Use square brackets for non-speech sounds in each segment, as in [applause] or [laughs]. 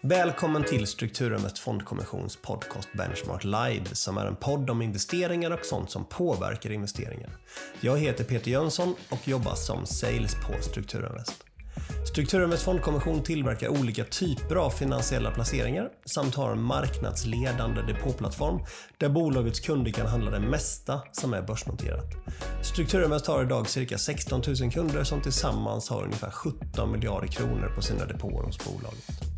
Välkommen till Strukturinvest Fondkommissions podcast Benchmark Live som är en podd om investeringar och sånt som påverkar investeringar. Jag heter Peter Jönsson och jobbar som sales på Strukturinvest. Strukturinvest Fondkommission tillverkar olika typer av finansiella placeringar samt har en marknadsledande depåplattform där bolagets kunder kan handla det mesta som är börsnoterat. Strukturinvest har idag cirka 16 000 kunder som tillsammans har ungefär 17 miljarder kronor på sina depåer hos bolaget.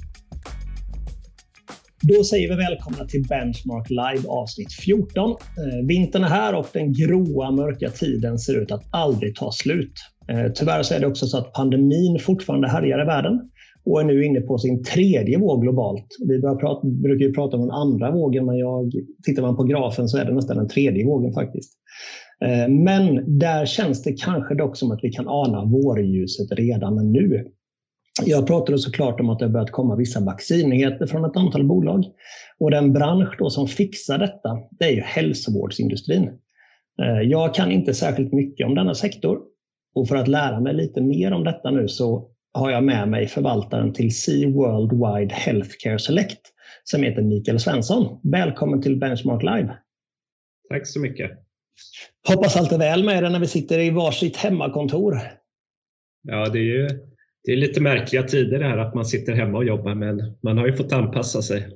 Då säger vi välkomna till Benchmark Live avsnitt 14. Eh, vintern är här och den gråa mörka tiden ser ut att aldrig ta slut. Eh, tyvärr så är det också så att pandemin fortfarande härjar i världen och är nu inne på sin tredje våg globalt. Vi prata, brukar ju prata om den andra vågen, men jag, tittar man på grafen så är det nästan den tredje vågen faktiskt. Eh, men där känns det kanske dock som att vi kan ana vårljuset redan nu. Jag pratade såklart om att det har börjat komma vissa vaccinnyheter från ett antal bolag. Och den bransch då som fixar detta, det är ju hälsovårdsindustrin. Eh, jag kan inte särskilt mycket om denna sektor. Och för att lära mig lite mer om detta nu så har jag med mig förvaltaren till Sea Worldwide Healthcare Select som heter Mikael Svensson. Välkommen till Benchmark Live. Tack så mycket. Hoppas allt är väl med dig när vi sitter i varsitt hemmakontor. Ja, det är ju det är lite märkliga tider det här att man sitter hemma och jobbar men man har ju fått anpassa sig.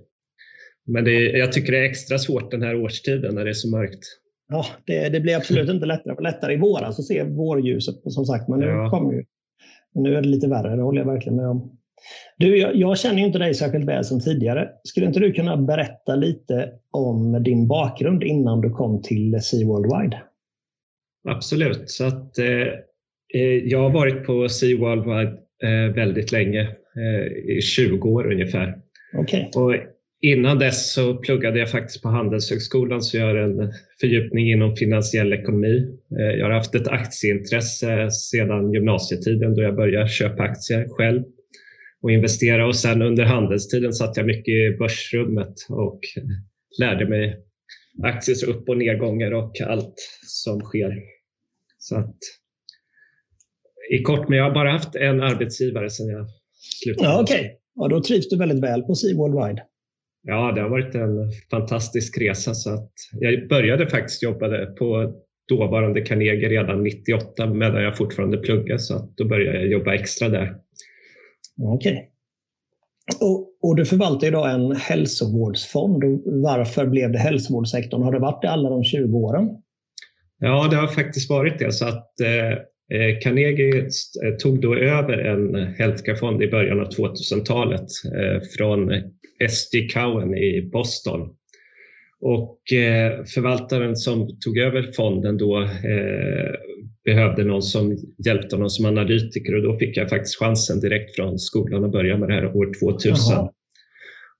Men det jag tycker det är extra svårt den här årstiden när det är så mörkt. Ja, det, det blir absolut inte lättare. Det lättare i våras att se vårljuset som sagt, men nu ja. kommer ju. Nu är det lite värre, det håller jag verkligen med om. Du, jag, jag känner ju inte dig särskilt väl som tidigare. Skulle inte du kunna berätta lite om din bakgrund innan du kom till Sea Worldwide? Absolut. Så att, eh, eh jag har varit på Sea Worldwide väldigt länge, eh, i 20 år ungefär. Okay. Och innan dess så pluggade jag faktiskt på Handelshögskolan så jag har en fördjupning inom finansiell ekonomi. Eh, jag har haft ett aktieintresse sedan gymnasietiden då jag började köpa aktier själv och investera och sen under handelstiden satt jag mycket i börsrummet och lärde mig aktiers upp och nedgångar och allt som sker. Så att i kort, men jag har bara haft en arbetsgivare sedan jag slutade. Ja, Okej, okay. ja, då trivs du väldigt väl på Sea Worldwide. Ja, det har varit en fantastisk resa. Så att jag började faktiskt jobba på dåvarande Carnegie redan 98 medan jag fortfarande pluggade så att då började jag jobba extra där. Okej. Okay. Och, och, du förvaltar idag en hälsovårdsfond. Varför blev det hälsovårdssektorn? Har det varit det alla de 20 åren? Ja, det har faktiskt varit det. Så att, eh, Carnegie eh, tog då över en healthcare-fond i början av 2000-talet eh, från SG Cowen i Boston. Och förvaltaren som tog över fonden då behövde någon som hjälpte honom som analytiker och då fick jag faktiskt chansen direkt från skolan att börja med det här år 2000. Jaha.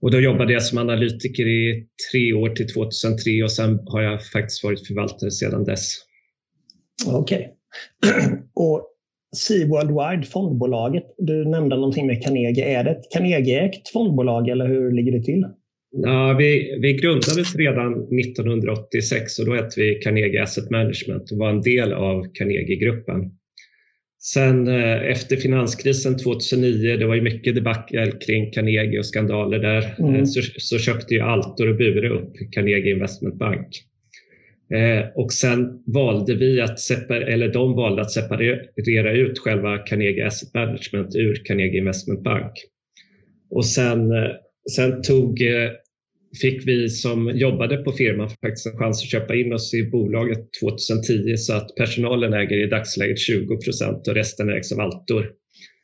Och då jobbade jag som analytiker i tre år till 2003 och sen har jag faktiskt varit förvaltare sedan dess. Okej. Okay. [clears throat] och Sea Worldwide, fondbolaget, du nämnde någonting med Carnegie. Är det ett Carnegie-ägt fondbolag eller hur ligger det till? Ja, vi, vi grundades redan 1986 och då hette vi Carnegie Asset Management och var en del av Carnegie-gruppen. Sen eh, efter finanskrisen 2009, det var ju mycket debacle kring Carnegie och skandaler där, mm. Eh, så, så köpte ju Altor och Bure upp Carnegie Investment Bank. Eh, och sen valde vi att separera, eller de valde att separera ut själva Carnegie Asset Management ur Carnegie Investment Bank. Och sen, eh, sen tog, eh, fick vi som jobbade på firman faktiskt en chans att köpa in oss i bolaget 2010 så att personalen äger i dagsläget 20 procent och resten ägs av Altor.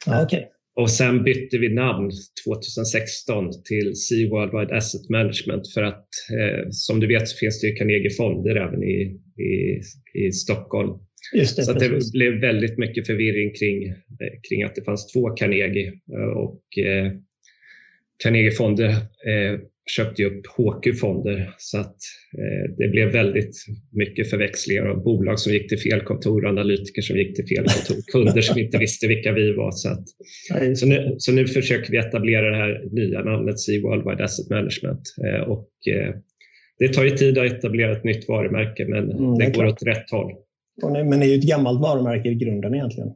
Ah, okay. Och sen bytte vi namn 2016 till Sea Worldwide Asset Management för att eh, som du vet så finns det ju Carnegie Fonder även i, i, i Stockholm. Det, så det blev väldigt mycket förvirring kring, eh, kring att det fanns två Carnegie och eh, Carnegie Fonder eh, köpte upp HQ-fonder så att eh, det blev väldigt mycket förväxlingar av bolag som gick till fel kontor, analytiker som gick till fel kontor, [laughs] kunder som inte visste vilka vi var. Så, att, så, nu, så nu försöker vi etablera det här nya namnet Sea Worldwide Asset Management eh, och eh, det tar ju tid att etablera ett nytt varumärke men mm, det, det går åt rätt håll. Men det är ju ett gammalt varumärke i grunden egentligen.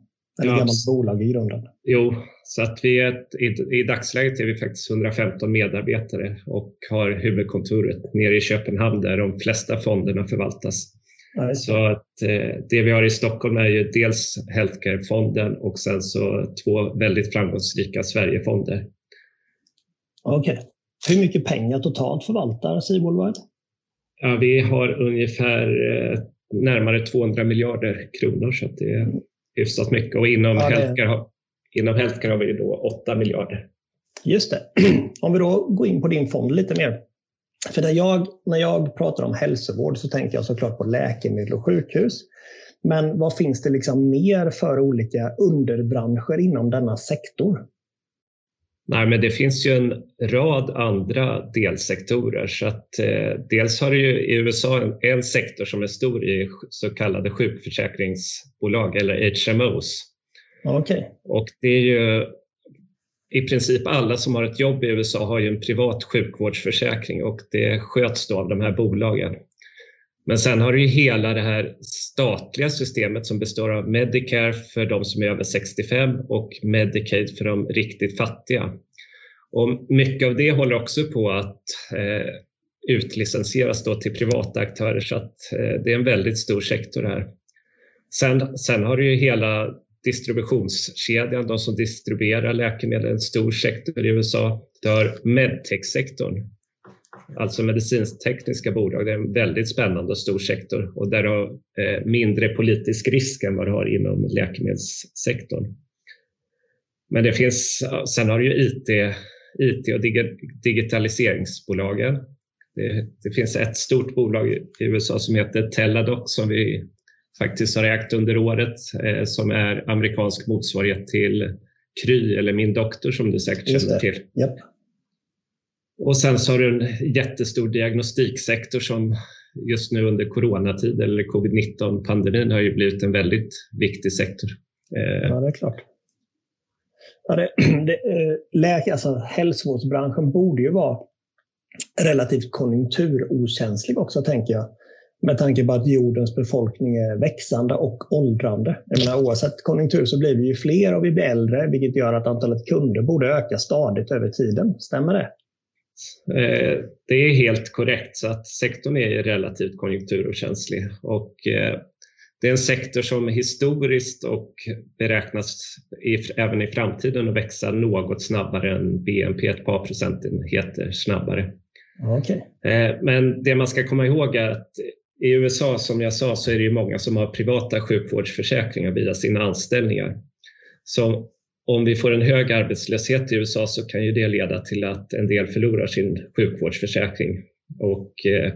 Eller ja, gammalt bolag i grunden? Jo, så att vi är ett, i, dagsläget är vi faktiskt 115 medarbetare och har huvudkontoret nere i Köpenhamn där de flesta fonderna förvaltas. Nej. Så att eh, det vi har i Stockholm är ju dels Healthcare-fonden och sen så två väldigt framgångsrika Sverigefonder. Okej. Okay. Hur mycket pengar totalt förvaltar Seaworldwide? Ja, vi har ungefär eh, närmare 200 miljarder kronor så det är hyfsat mycket och inom, ja, det... healthcare, inom healthcare har vi då 8 miljarder. Just det. [clears throat] Om vi då går in på din fond lite mer. För när jag, när jag pratar om hälsovård så tänker jag såklart på läkemedel och sjukhus. Men vad finns det liksom mer för olika underbranscher inom denna sektor? Nej, men det finns ju en rad andra delsektorer. Så att, eh, dels har du ju i USA en, en, sektor som är stor i så kallade sjukförsäkringsbolag eller HMOs. Okay. Och det är ju i princip alla som har ett jobb i USA har ju en privat sjukvårdsförsäkring och det sköts då av de här bolagen. Men sen har du ju hela det här statliga systemet som består av Medicare för de som är över 65 och Medicaid för de riktigt fattiga. Och mycket av det håller också på att eh, utlicensieras då till privata aktörer så att eh, det är en väldigt stor sektor här. Sen, sen har du ju hela distributionskedjan, de som distribuerar läkemedel, en stor sektor i USA. där medtech-sektorn alltså medicintekniska bolag. Det är en väldigt spännande och stor sektor och där har eh, mindre politisk risk än vad det har inom läkemedelssektorn. Men det finns, sen har du ju IT, IT och digitaliseringsbolagen. Det, det, finns ett stort bolag i USA som heter Teladoc som vi faktiskt har ägt under året eh, som är amerikansk motsvarighet till Kry eller Min doktor som du säkert känner till. Yep. Och sen så har du en jättestor diagnostiksektor som just nu under coronatid eller covid-19 pandemin har ju blivit en väldigt viktig sektor. Eh, ja, det är klart. Ja, det, [clears throat] det, eh, läk, alltså, hälsovårdsbranschen borde ju vara relativt konjunkturokänslig också, tänker jag. Med tanke på att jordens befolkning är växande och åldrande. Jag menar, oavsett konjunktur så blir vi ju fler och vi blir äldre, vilket gör att antalet kunder borde öka stadigt över tiden. Stämmer det? Eh, det är helt korrekt, så att sektorn är relativt konjunkturokänslig och eh, det är en sektor som historiskt och beräknas även i framtiden att växa något snabbare än BNP, ett par procentenheter snabbare. Okay. Eh, men det man ska komma ihåg är att i USA, som jag sa, så är det ju många som har privata sjukvårdsförsäkringar via sina anställningar. Så om vi får en hög arbetslöshet i USA så kan ju det leda till att en del förlorar sin sjukvårdsförsäkring och eh,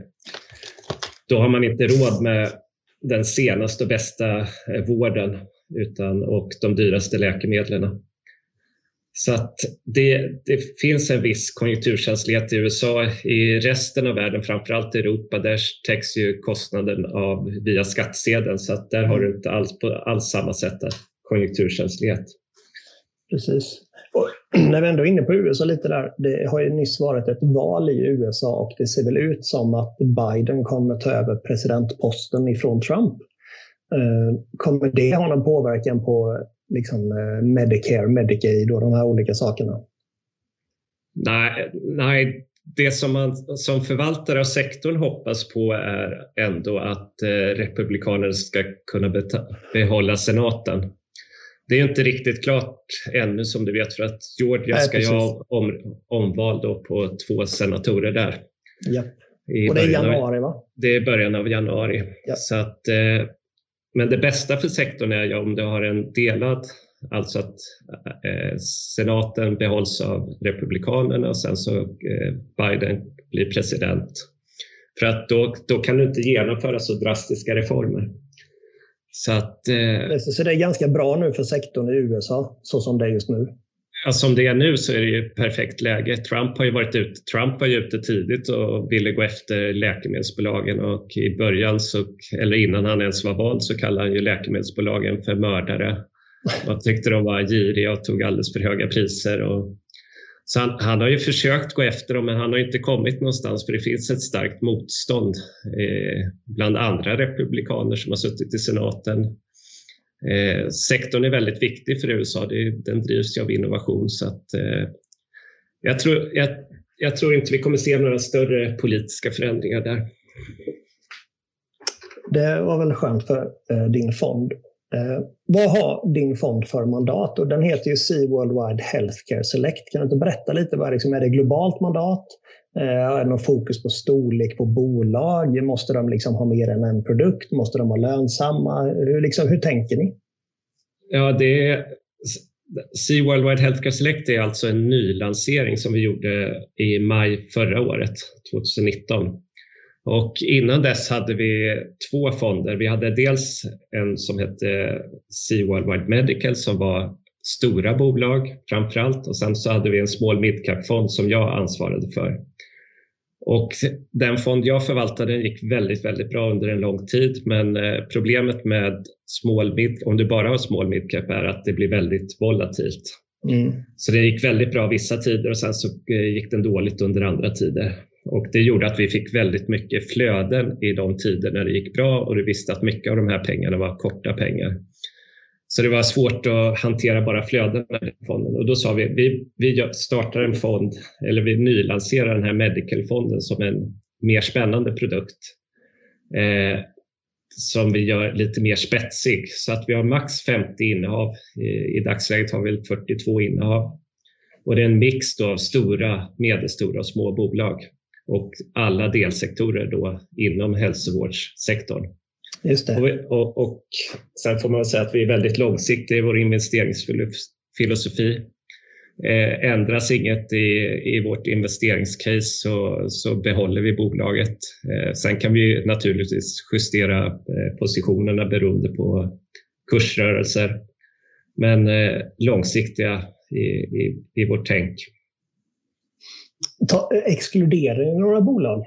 då har man inte råd med den senaste och bästa eh, vården utan, och de dyraste läkemedlen. Så att det, det, finns en viss konjunkturkänslighet i USA. I resten av världen, framförallt i Europa, där täcks ju kostnaden av via skattsedeln så att där har du inte alls på alls samma sätt konjunkturkänslighet. Precis. Och [clears throat] när vi ändå är inne på USA lite där. Det har ju nyss varit ett val i USA och det ser väl ut som att Biden kommer ta över presidentposten ifrån Trump. Eh, kommer det ha någon påverkan på liksom, eh, Medicare, Medicaid och de här olika sakerna? Nej, nej det som man som förvaltare av sektorn hoppas på är ändå att eh, republikanerna ska kunna behålla senaten det är inte riktigt klart ännu som du vet för att Georgia Nej, ska ju ha om, omval då på två senatorer där. Ja. Och det är januari va? Det är början av januari. Ja. Så att, eh, men det bästa för sektorn är ju om du har en delad, alltså att eh, senaten behålls av republikanerna och sen så eh, Biden blir president. För att då, då kan du inte genomföra så drastiska reformer. Så, att, eh, så det är ganska bra nu för sektorn i USA, så som det är just nu? Ja, som det är nu så är det ju perfekt läge. Trump har ju varit ute, Trump var ju ute tidigt och ville gå efter läkemedelsbolagen och i början, så, eller innan han ens var vald, så kallade han ju läkemedelsbolagen för mördare. Man tyckte de var giriga och tog alldeles för höga priser. Och så han, han, har ju försökt gå efter dem men han har inte kommit någonstans för det finns ett starkt motstånd eh, bland andra republikaner som har suttit i senaten. Eh, sektorn är väldigt viktig för USA. Det, den drivs ju av innovation så att eh, jag, tror, jag, jag tror inte vi kommer se några större politiska förändringar där. Det var väl skönt för eh, din fond. Eh, vad har din fond för mandat? Och den heter ju Sea Worldwide Healthcare Select. Kan du inte berätta lite? Vad liksom, är det globalt mandat? Eh, någon fokus på storlek på bolag? Måste de liksom ha mer än en produkt? Måste de vara lönsamma? Hur, liksom, hur tänker ni? Ja, det är, Sea Worldwide Healthcare Select är alltså en nylansering som vi gjorde i maj förra året, 2019. Och innan dess hade vi två fonder. Vi hade dels en som hette Sea Worldwide Medical som var stora bolag framför allt och sen så hade vi en small midcap-fond som jag ansvarade för. Och den fond jag förvaltade gick väldigt, väldigt bra under en lång tid. Men eh, problemet med small mid, om du bara har small midcap är att det blir väldigt volatilt. Mm. Så det gick väldigt bra vissa tider och sen så eh, gick den dåligt under andra tider. Och det gjorde att vi fick väldigt mycket flöden i de tider när det gick bra och du visste att mycket av de här pengarna var korta pengar. Så det var svårt att hantera bara flödena i fonden och då sa vi, vi, vi startar en fond eller vi nylanserar den här Medical-fonden som en mer spännande produkt eh, som vi gör lite mer spetsig så att vi har max 50 innehav. I, i dagsläget har vi 42 innehav och det är en mix av stora, medelstora och små bolag och alla delsektorer då inom hälsovårdssektorn. Just det. Och, och, och sen får man säga att vi är väldigt långsiktiga i vår investeringsfilosofi. Eh, ändras inget i, i vårt investeringscase så, så behåller vi bolaget. Eh, sen kan vi naturligtvis justera eh, positionerna beroende på kursrörelser. Men eh, långsiktiga i, i, i vårt tänk. Ta, exkluderar ni några bolag?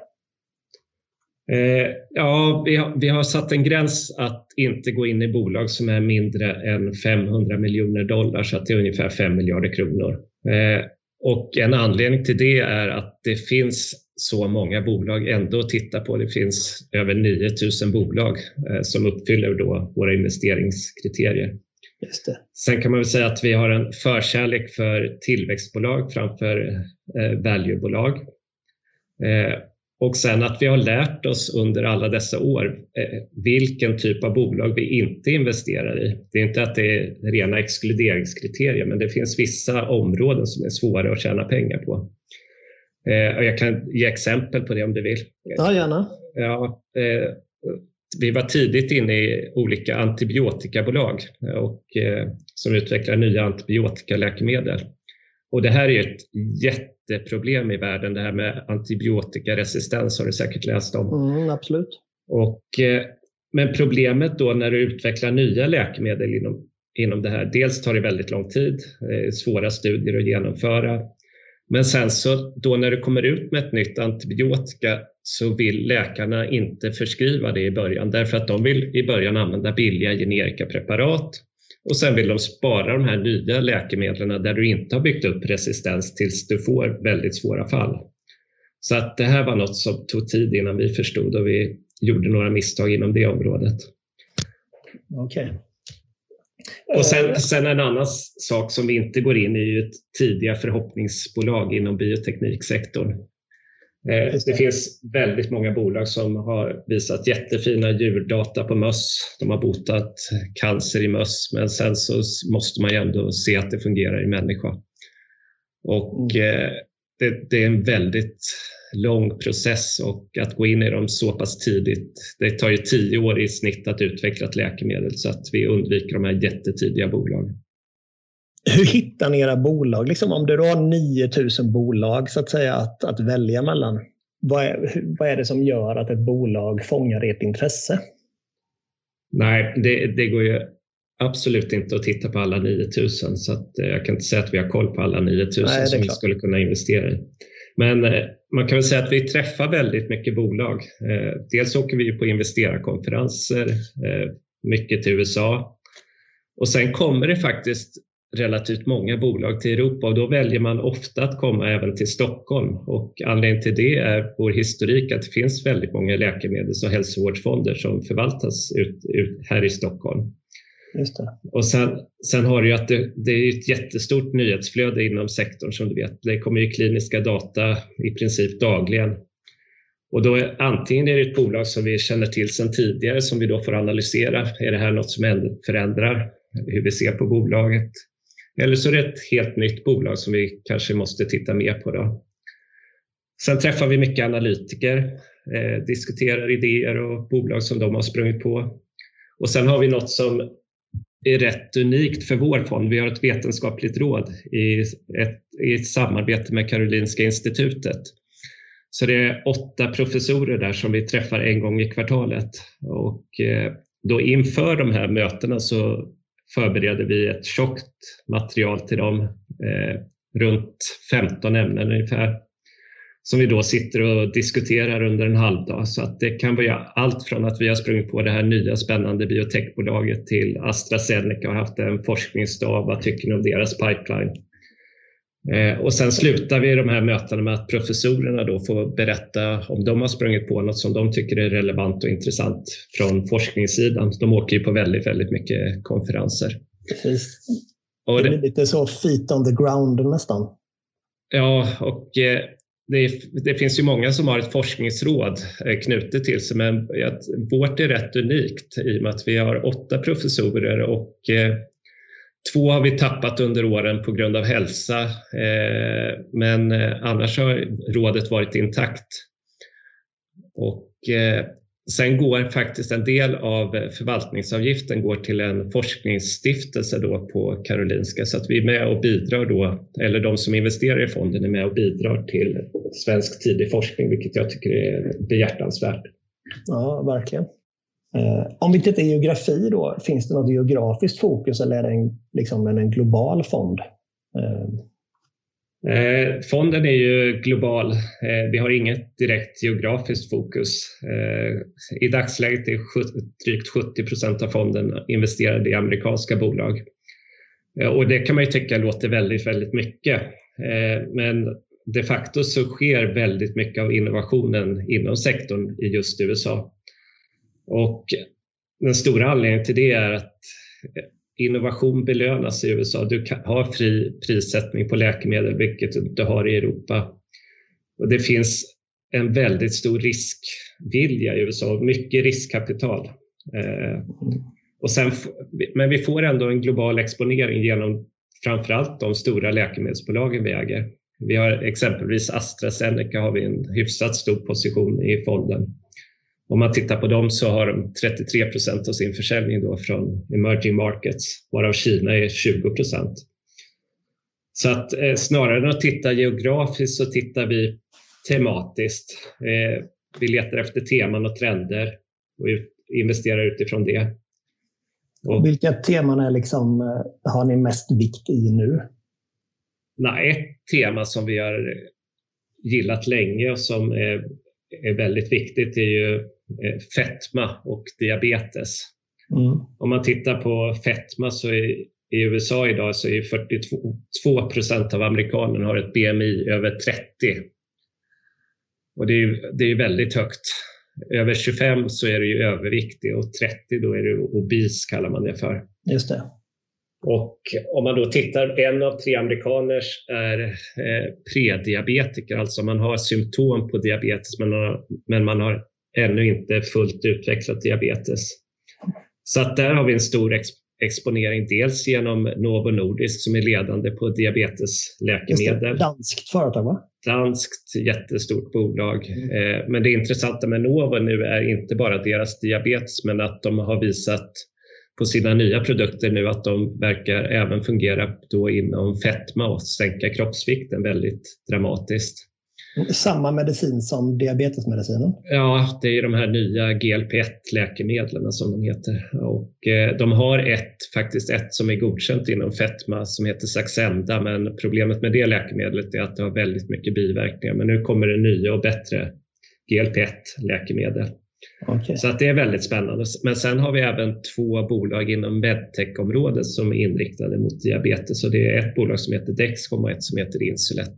Eh, ja, vi har, vi har satt en gräns att inte gå in i bolag som är mindre än 500 miljoner dollar, så att det är ungefär 5 miljarder kronor. Eh, och en anledning till det är att det finns så många bolag ändå att titta på. Det finns över 9000 bolag eh, som uppfyller då våra investeringskriterier. Just det. Sen kan man väl säga att vi har en förkärlek för tillväxtbolag framför eh, valuebolag. Och sen att vi har lärt oss under alla dessa år eh, vilken typ av bolag vi inte investerar i. Det är inte att det är rena exkluderingskriterier, men det finns vissa områden som är svåra att tjäna pengar på. Eh, och jag kan ge exempel på det om du vill. Ja, gärna. Ja, eh, vi var tidigt inne i olika antibiotikabolag och, som utvecklar nya antibiotikaläkemedel. Och det här är ett jätteproblem i världen, det här med antibiotikaresistens har du säkert läst om. Mm, absolut. Och, eh, men problemet då när du utvecklar nya läkemedel inom, inom det här, dels tar det väldigt lång tid, svåra studier att genomföra. Men sen så då när du kommer ut med ett nytt antibiotika så vill läkarna inte förskriva det i början därför att de vill i början använda billiga generika preparat och sen vill de spara de här nya läkemedlen där du inte har byggt upp resistens tills du får väldigt svåra fall. Så att det här var något som tog tid innan vi förstod och vi gjorde några misstag inom det området. Okej. Okay. Och sen, sen, en annan sak som vi inte går in i är ju tidiga förhoppningsbolag inom biotekniksektorn. Eh, det finns väldigt många bolag som har visat jättefina djurdata på möss. De har botat cancer i möss, men sen så måste man ju ändå se att det fungerar i människa. Och mm. eh, det, det, är en väldigt lång process och att gå in i dem så pass tidigt. Det tar ju tio år i snitt att utveckla ett läkemedel så att vi undviker de här jättetidiga bolagen. Hur hittar ni era bolag? Liksom om du har 9000 bolag så att säga att, att välja mellan. Vad är, vad är det som gör att ett bolag fångar ert intresse? Nej, det, det går ju absolut inte att titta på alla 9000 så att, eh, jag kan inte säga att vi har koll på alla 9000 Nej, som vi skulle kunna investera i. Men eh, man kan väl säga att vi träffar väldigt mycket bolag. Eh, dels åker vi på investerarkonferenser, mycket till USA och sen kommer det faktiskt relativt många bolag till Europa och då väljer man ofta att komma även till Stockholm och anledningen till det är vår historik att det finns väldigt många läkemedels och hälsovårdsfonder som förvaltas ut, ut här i Stockholm. Och sen, sen har du ju att det, det är ett jättestort nyhetsflöde inom sektorn som du vet. Det kommer ju kliniska data i princip dagligen. Och då är, antingen är det ett bolag som vi känner till sedan tidigare som vi då får analysera. Är det här något som förändrar hur vi ser på bolaget? Eller så är det ett helt nytt bolag som vi kanske måste titta mer på. Då. Sen träffar vi mycket analytiker, eh, diskuterar idéer och bolag som de har sprungit på. Och sen har vi något som är rätt unikt för vår fond. Vi har ett vetenskapligt råd i ett, i ett samarbete med Karolinska institutet. Så det är åtta professorer där som vi träffar en gång i kvartalet. Och eh, då inför de här mötena så förbereder vi ett tjockt material till dem, eh, runt 15 ämnen ungefär, som vi då sitter och diskuterar under en halvdag. Så att det kan vara allt från att vi har sprungit på det här nya spännande biotechbolaget till AstraZeneca har haft en forskningsdag. Vad tycker ni om deras pipeline? Eh, och sen slutar vi de här mötena med att professorerna då får berätta om de har sprungit på något som de tycker är relevant och intressant från forskningssidan. De åker ju på väldigt, väldigt mycket konferenser. Precis. Och det, det lite så feet on the ground nästan. Ja, och eh, det, det, finns ju många som har ett forskningsråd eh, knutet till sig, men vårt är rätt unikt i och med att vi har åtta professorer och Två har vi tappat under åren på grund av hälsa, eh, men eh, annars har rådet varit intakt. Och eh, sen går faktiskt en del av förvaltningsavgiften går till en forskningsstiftelse då på Karolinska så att vi är med och bidrar då, eller de som investerar i fonden är med och bidrar till svensk tidig forskning, vilket jag tycker är behjärtansvärt. Ja, verkligen. Eh, om vi tittar geografi då, finns det något geografiskt fokus eller är det en, liksom en global fond? Eh. eh. fonden är ju global. Eh, vi har inget direkt geografiskt fokus. Eh, I dagsläget är drygt 70 procent av fonden investerad i amerikanska bolag. Eh, och det kan man ju tycka låter väldigt, väldigt mycket. Eh, men de facto så sker väldigt mycket av innovationen inom sektorn i just USA. Och den stora anledningen till det är att eh, innovation belönas i USA. Du har fri prissättning på läkemedel, vilket du inte har i Europa. Och det finns en väldigt stor riskvilja i USA, mycket riskkapital. Eh, och sen, men vi får ändå en global exponering genom framförallt de stora läkemedelsbolagen vi äger. Vi har exempelvis AstraZeneca har vi en hyfsat stor position i fonden. Om man tittar på dem så har de 33 procent av sin försäljning då från emerging markets, varav Kina är 20 procent. Så att eh, snarare än att titta geografiskt så tittar vi tematiskt. Eh, vi letar efter teman och trender och ut, investerar utifrån det. Och, Vilka teman är liksom, eh, har ni mest vikt i nu? Nej, ett tema som vi har gillat länge och som är, är väldigt viktigt är ju fetma och diabetes. Mm. Om man tittar på fetma så är, i USA idag så är 42 procent av amerikanerna har ett BMI över 30. Och det är, det är väldigt högt. Över 25 så är det ju överviktig och 30 då är det obis kallar man det för. Just det. Och om man då tittar, en av tre amerikaner är eh, prediabetiker, alltså man har symptom på diabetes men man har, men man har ännu inte fullt utvecklat diabetes. Så att där har vi en stor ex exponering, dels genom Novo Nordisk som är ledande på diabetesläkemedel. Danskt företag va? Danskt jättestort bolag. Mm. Eh, men det intressanta med Novo nu är inte bara deras diabetes men att de har visat på sina nya produkter nu att de verkar även fungera då inom fetma och sänka kroppsvikten väldigt dramatiskt. Samma medicin som diabetesmedicinen? Ja, det är de här nya GLP-1-läkemedlen som de heter. Och eh, de har ett, faktiskt ett som är godkänt inom fetma som heter Saxenda, men problemet med det läkemedlet är att det har väldigt mycket biverkningar. Men nu kommer det nya och bättre GLP-1-läkemedel. Okay. Så att det är väldigt spännande. Men sen har vi även två bolag inom medtech-området som är inriktade mot diabetes. Och det är ett bolag som heter Dexcom och ett som heter Insulet.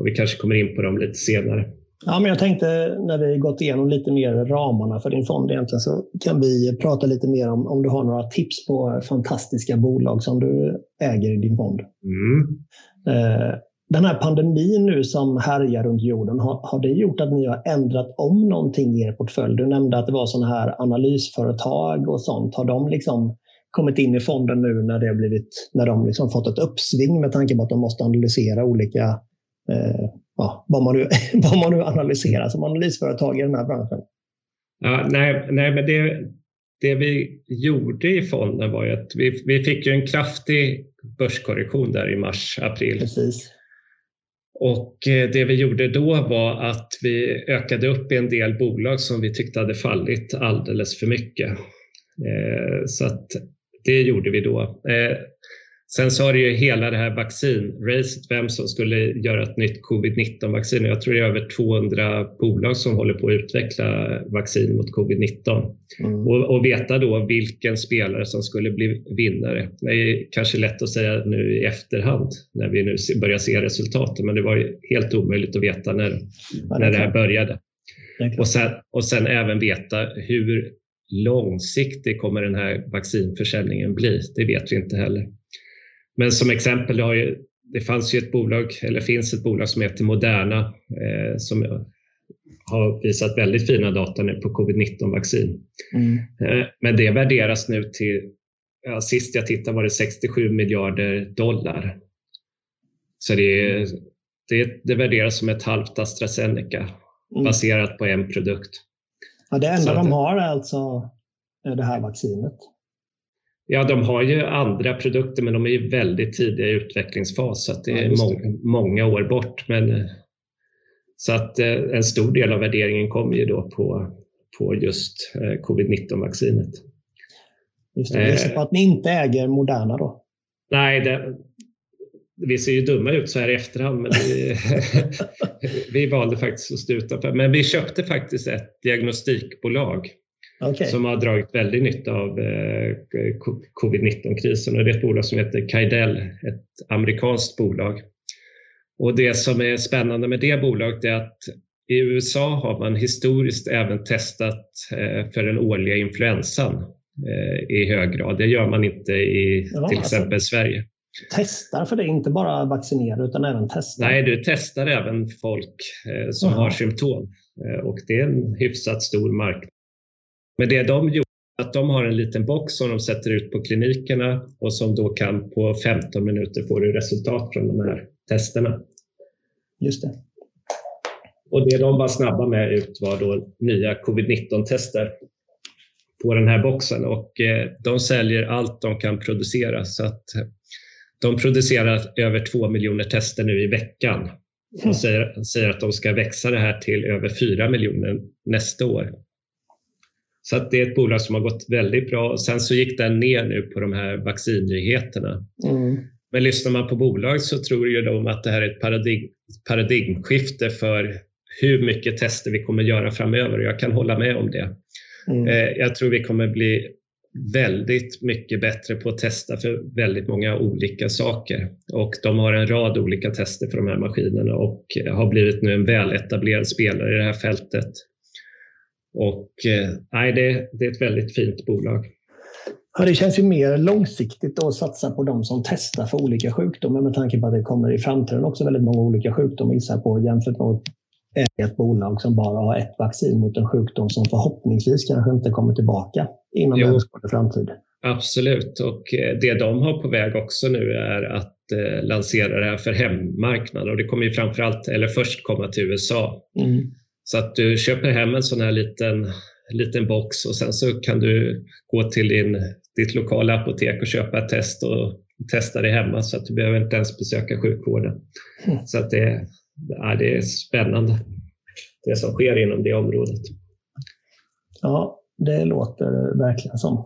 Och vi kanske kommer in på dem lite senare. Ja, men jag tänkte när vi gått igenom lite mer ramarna för din fond egentligen så kan vi prata lite mer om om du har några tips på fantastiska bolag som du äger i din fond. Mm. Eh, den här pandemin nu som härjar runt jorden, har, har det gjort att ni har ändrat om någonting i er portfölj? Du nämnde att det var sådana här analysföretag och sånt. Har de liksom kommit in i fonden nu när, det har blivit, när de liksom fått ett uppsving med tanke på att de måste analysera olika ja, vad, man nu, [laughs] vad man nu analyserar som analysföretag i den här branschen? Ja, nej, nej, men det, det vi gjorde i fonden var ju att vi, vi fick ju en kraftig börskorrektion där i mars, april. Precis. Och eh, det vi gjorde då var att vi ökade upp i en del bolag som vi tyckte hade fallit alldeles för mycket. Eh, så att det gjorde vi då. Sen så har det ju hela det här vaccinracet, vem som skulle göra ett nytt covid-19-vaccin. Jag tror det är över 200 bolag som håller på att utveckla vaccin mot covid-19. Mm. Och, och, veta då vilken spelare som skulle bli vinnare. Det är kanske lätt att säga nu i efterhand när vi nu börjar se resultaten, men det var ju helt omöjligt att veta när, ja, när det här började. Det och, sen, och sen även veta hur långsiktig kommer den här vaccinförsäljningen bli? Det vet vi inte heller. Men som exempel, det, ju, det fanns ju ett bolag, eller finns ett bolag som heter Moderna eh, som har visat väldigt fina data nu på covid-19-vaccin. Mm. Eh, men det värderas nu till, ja, sist jag tittade var det 67 miljarder dollar. Så det, det, det värderas som ett halvt AstraZeneca mm. baserat på en produkt. Ja, det enda de har är alltså det här vaccinet? Ja, de har ju andra produkter men de är ju väldigt tidiga i utvecklingsfas så det är ja, må många år bort. Men, eh, så att eh, en stor del av värderingen kommer ju då på, på just eh, covid-19-vaccinet. Just det, jag på att ni inte äger Moderna då? Nej, det, vi ser ju dumma ut så här i efterhand, men vi, [laughs] vi valde faktiskt att stå utanför. Men vi köpte faktiskt ett diagnostikbolag okay. som har dragit väldigt nytta av eh, covid-19-krisen. Och det är ett bolag som heter Kaidel, ett amerikanskt bolag. Och det som är spännande med det bolaget är att i USA har man historiskt även testat eh, för den årliga influensan eh, i hög grad. Det gör man inte i ja, till alltså. exempel alltså. Sverige testar för det, inte bara vaccinera utan även testar? Nej, du testar även folk som Aha. har symptom och det är en hyfsat stor marknad. Men det de gjorde att de har en liten box som de sätter ut på klinikerna och som då kan på 15 minuter få resultat från de här testerna. Just det. Och det de var snabba med ut var då nya covid-19-tester på den här boxen och eh, de säljer allt de kan producera så att de producerar över två miljoner tester nu i veckan och säger, säger att de ska växa det här till över fyra miljoner nästa år. Så att det är ett bolag som har gått väldigt bra. Sen så gick den ner nu på de här vaccinnyheterna. Mm. Men lyssnar man på bolag så tror ju de att det här är ett paradigm, paradigmskifte för hur mycket tester vi kommer göra framöver. Jag kan hålla med om det. Mm. Eh, jag tror vi kommer bli väldigt mycket bättre på att testa för väldigt många olika saker. Och de har en rad olika tester för de här maskinerna och har blivit nu en väletablerad spelare i det här fältet. Och eh, nej, det, det är ett väldigt fint bolag. Ja, det känns ju mer långsiktigt att satsa på de som testar för olika sjukdomar med tanke på att det kommer i framtiden också väldigt många olika sjukdomar gissar på jämfört med ett bolag som bara har ett vaccin mot en sjukdom som förhoppningsvis kanske inte kommer tillbaka inom överskådlig framtid. Absolut, och eh, det de har på väg också nu är att eh, lansera det här för hemmarknaden och det kommer ju framförallt, eller först komma till USA. Mm. Så att du köper hem en sån här liten, liten box och sen så kan du gå till din, ditt lokala apotek och köpa ett test och testa det hemma så att du behöver inte ens besöka sjukvården. Mm. Så att det, ja, det är spännande det som sker inom det området. Ja, det låter verkligen som.